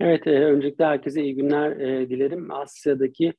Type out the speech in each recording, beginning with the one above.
Evet, e, öncelikle herkese iyi günler e, dilerim. Asya'daki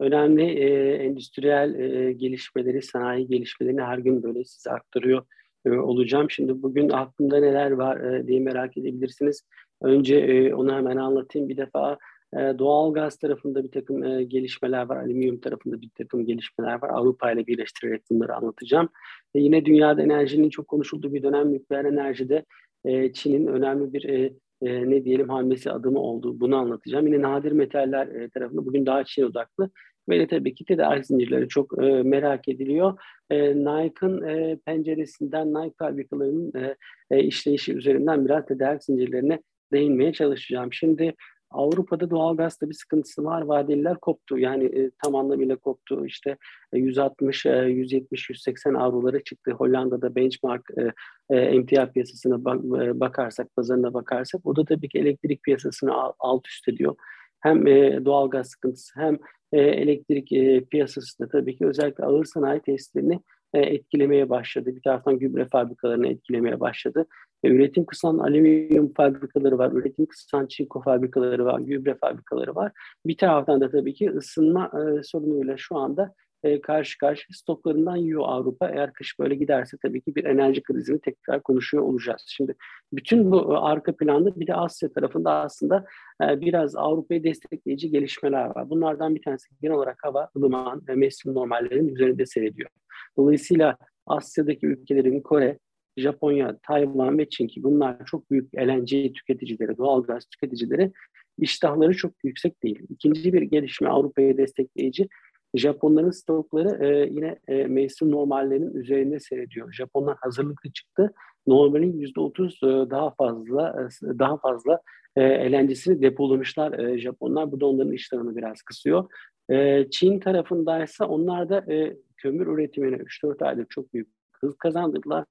önemli e, endüstriyel e, gelişmeleri, sanayi gelişmelerini her gün böyle size aktarıyor e, olacağım. Şimdi bugün aklımda neler var e, diye merak edebilirsiniz. Önce e, onu hemen anlatayım. Bir defa e, doğal gaz tarafında bir takım e, gelişmeler var, alüminyum tarafında bir takım gelişmeler var. Avrupa ile birleştirerek bunları anlatacağım. E, yine dünyada enerjinin çok konuşulduğu bir dönem nükleer enerjide e, Çin'in önemli bir e, e, ne diyelim hamlesi adımı oldu. Bunu anlatacağım. Yine nadir metaller e, tarafında bugün daha Çin odaklı ve de tabii ki tedarik zincirleri çok e, merak ediliyor. E, Nike'ın e, penceresinden Nike fabrikalarının e, e, işleyişi üzerinden biraz tedarik zincirlerine değinmeye çalışacağım. Şimdi Avrupa'da doğalgazda bir sıkıntısı var. Vadeliler koptu. Yani e, tam anlamıyla koptu. İşte e, 160, e, 170, 180 avrolara çıktı. Hollanda'da benchmark e, e, emtia piyasasına bak, e, bakarsak, pazarına bakarsak o da tabii ki elektrik piyasasını alt üst ediyor. Hem e, doğalgaz sıkıntısı hem e, elektrik e, piyasası da tabii ki özellikle ağır sanayi tesislerini e, etkilemeye başladı. Bir taraftan gübre fabrikalarını etkilemeye başladı. E, üretim kısan alüminyum fabrikaları var, üretim kısan çinko fabrikaları var, gübre fabrikaları var. Bir taraftan da tabii ki ısınma e, sorunuyla şu anda e, karşı karşı stoklarından yiyor Avrupa. Eğer kış böyle giderse tabii ki bir enerji krizini tekrar konuşuyor olacağız. Şimdi bütün bu e, arka planda bir de Asya tarafında aslında e, biraz Avrupa'yı destekleyici gelişmeler var. Bunlardan bir tanesi genel olarak hava, ılıman ve mevsim normallerinin üzerinde seyrediyor. Dolayısıyla Asya'daki ülkelerin Kore, Japonya, Tayvan ve Çin ki bunlar çok büyük LNG tüketicileri, doğalgaz tüketicileri iştahları çok yüksek değil. İkinci bir gelişme Avrupa'yı destekleyici Japonların stokları e, yine e, mevsim normallerinin üzerinde seyrediyor. Japonlar hazırlıklı çıktı. Normalin %30 e, daha fazla e, daha fazla e, depolamışlar e, Japonlar. Bu da onların iştahını biraz kısıyor. E, Çin tarafındaysa onlar da e, kömür üretimine 3-4 aydır çok büyük hız kazandırdılar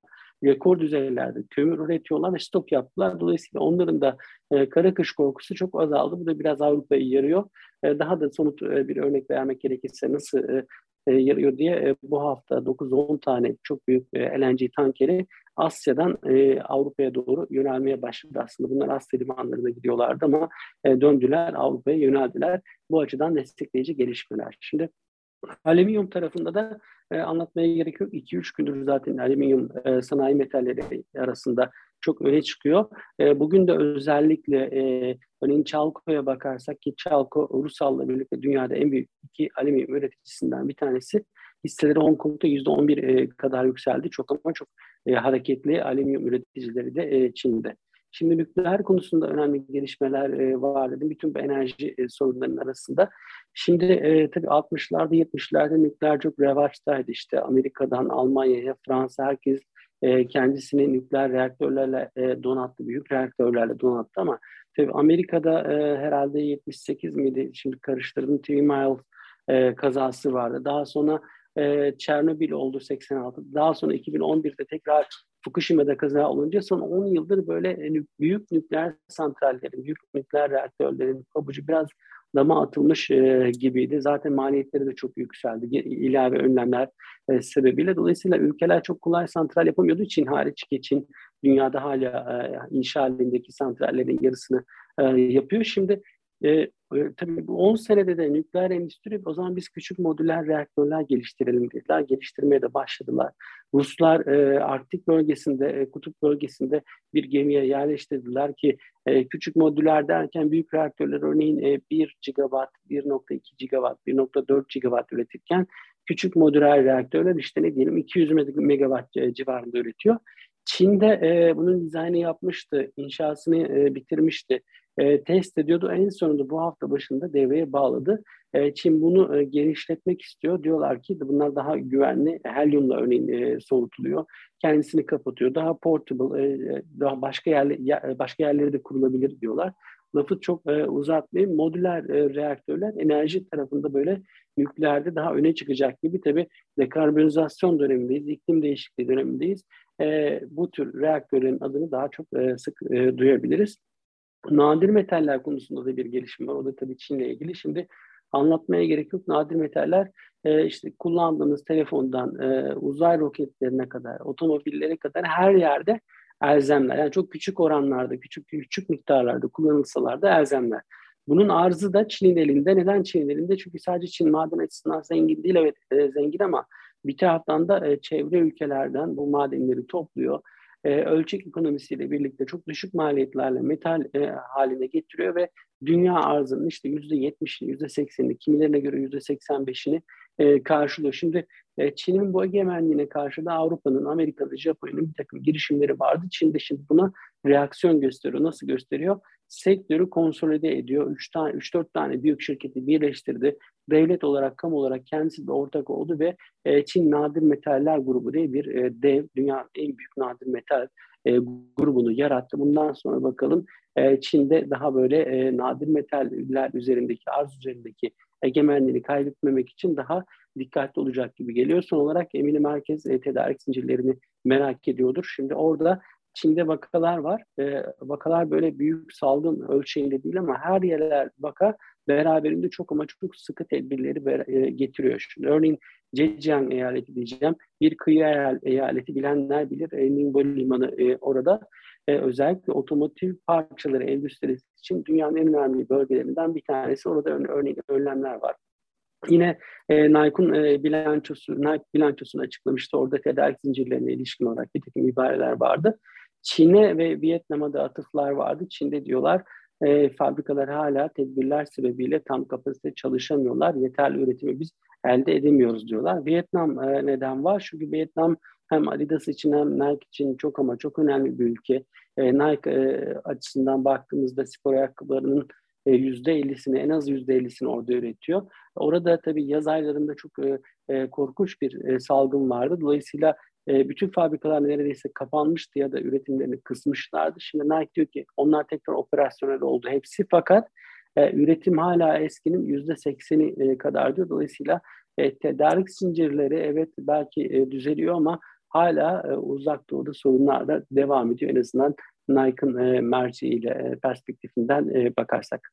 rekor düzeylerde kömür üretiyorlar ve stok yaptılar. Dolayısıyla onların da e, kara kış korkusu çok azaldı. Bu da biraz Avrupa'yı yarıyor. E, daha da somut e, bir örnek vermek gerekirse nasıl e, e, diye e, bu hafta 9-10 tane çok büyük e, LNG tankeri Asya'dan e, Avrupa'ya doğru yönelmeye başladı aslında. Bunlar Asya limanlarına gidiyorlardı ama e, döndüler Avrupa'ya yöneldiler. Bu açıdan destekleyici gelişmeler. Şimdi alüminyum tarafında da anlatmaya gerek yok. 2-3 gündür zaten alüminyum sanayi metalleri arasında çok öne çıkıyor. E, bugün de özellikle e, örneğin Çalko'ya bakarsak ki Çalko Rusal'la birlikte dünyada en büyük iki alüminyum üreticisinden bir tanesi. Hisseleri Hong Kong'da %11 e, kadar yükseldi. Çok ama çok e, hareketli alüminyum üreticileri de e, Çin'de. Şimdi nükleer konusunda önemli gelişmeler e, var dedim. Bütün bu enerji e, sorunlarının arasında. Şimdi e, tabii 60'larda 70'lerde nükleer çok revaçtaydı. İşte Amerika'dan Almanya'ya, Fransa herkes e, kendisini nükleer reaktörlerle e, donattı, büyük reaktörlerle donattı ama tabii Amerika'da e, herhalde 78 miydi? Şimdi karıştırdım. Three Mile e, kazası vardı. Daha sonra e, oldu 86. Daha sonra 2011'de tekrar Fukushima'da kaza olunca son 10 yıldır böyle büyük nükleer santrallerin, büyük nükleer reaktörlerin pabucu biraz dama atılmış e, gibiydi. Zaten maliyetleri de çok yükseldi ilave önlemler e, sebebiyle. Dolayısıyla ülkeler çok kolay santral yapamıyordu. Çin hariç ki Çin dünyada hala e, inşa halindeki santrallerin yarısını e, yapıyor. Şimdi e, e, tabii bu 10 senede de nükleer endüstri o zaman biz küçük modüler reaktörler geliştirelim dediler. Geliştirmeye de başladılar. Ruslar e, Arktik bölgesinde, e, kutup bölgesinde bir gemiye yerleştirdiler ki e, küçük modüler derken büyük reaktörler örneğin e, 1 gigawatt, 1.2 gigawatt, 1.4 gigawatt üretirken küçük modüler reaktörler işte ne diyelim 200 megawatt e, civarında üretiyor. Çin'de e, bunun dizaynı yapmıştı, inşasını e, bitirmişti e, test ediyordu. En sonunda bu hafta başında devreye bağladı. E, Çin bunu e, genişletmek istiyor. Diyorlar ki bunlar daha güvenli. Helyumla örneğin e, soğutuluyor. Kendisini kapatıyor. Daha portable, e, e daha başka yerle, ya, başka yerlere de kurulabilir diyorlar. Lafı çok e, uzatmayayım. Modüler e, reaktörler enerji tarafında böyle nükleerde daha öne çıkacak gibi. Tabii dekarbonizasyon dönemindeyiz, iklim değişikliği dönemindeyiz. E, bu tür reaktörlerin adını daha çok e, sık e, duyabiliriz. Nadir metaller konusunda da bir gelişim var. O da tabii Çin'le ilgili. Şimdi anlatmaya gerek yok. Nadir metaller e, işte kullandığımız telefondan e, uzay roketlerine kadar, otomobillere kadar her yerde elzemler. Yani çok küçük oranlarda, küçük küçük miktarlarda kullanılsalar da elzemler. Bunun arzı da Çin'in elinde. Neden Çin'in elinde? Çünkü sadece Çin maden açısından zengin değil, evet e, zengin ama bir taraftan da e, çevre ülkelerden bu madenleri topluyor. E, ölçek ekonomisiyle birlikte çok düşük maliyetlerle metal e, haline getiriyor ve dünya arzının işte yüzde yetmişini, yüzde seksenini, kimilerine göre yüzde seksen beşini e, karşılıyor. Şimdi e, Çin'in bu egemenliğine karşı da Avrupa'nın, Amerika'da, Japonya'nın bir takım girişimleri vardı. Çin de şimdi buna reaksiyon gösteriyor. Nasıl gösteriyor? Sektörü konsolide ediyor. 3 tane 3-4 tane büyük şirketi birleştirdi. Devlet olarak, kamu olarak kendisi de ortak oldu ve e, Çin Nadir Metaller Grubu diye bir e, dev, dünyanın en büyük nadir metal e, grubunu yarattı. Bundan sonra bakalım e, Çin'de daha böyle e, nadir metaller üzerindeki, arz üzerindeki egemenliğini kaybetmemek için daha dikkatli olacak gibi geliyor. Son olarak eminim herkes e, tedarik zincirlerini merak ediyordur. Şimdi orada Çin'de vakalar var. E, vakalar böyle büyük salgın ölçeğinde değil ama her yerler vaka beraberinde çok ama çok sıkı tedbirleri e, getiriyor. Şimdi örneğin Zhejiang eyaleti diyeceğim. Bir kıyı eyaleti bilenler bilir. E, Ningbo Limanı e, orada. E, özellikle otomotiv parçaları endüstrisi için dünyanın en önemli bölgelerinden bir tanesi. Orada örneğin önlemler var. Yine e, Nike'un e, bilançosu, Nike bilançosunu açıklamıştı. Orada tedarik zincirlerine ilişkin olarak bir takım ibareler vardı. Çin'e ve Vietnam'a da atıflar vardı. Çin'de diyorlar e, fabrikalar hala tedbirler sebebiyle tam kapasite çalışamıyorlar. Yeterli üretimi biz elde edemiyoruz diyorlar. Vietnam e, neden var? Çünkü Vietnam hem Adidas için hem Nike için çok ama çok önemli bir ülke. E, Nike e, açısından baktığımızda spor ayakkabılarının %50'sini en az %50'sini orada üretiyor. Orada tabii yaz aylarında çok e, korkunç bir e, salgın vardı. Dolayısıyla e, bütün fabrikalar neredeyse kapanmıştı ya da üretimlerini kısmışlardı. Şimdi Nike diyor ki onlar tekrar operasyonel oldu hepsi fakat e, üretim hala eskinin yüzde sekseni e, kadar diyor. Dolayısıyla e, tedarik zincirleri evet belki e, düzeliyor ama hala e, uzak doğuda sorunlar da devam ediyor. En azından Nike'ın e, merceğiyle e, perspektifinden e, bakarsak.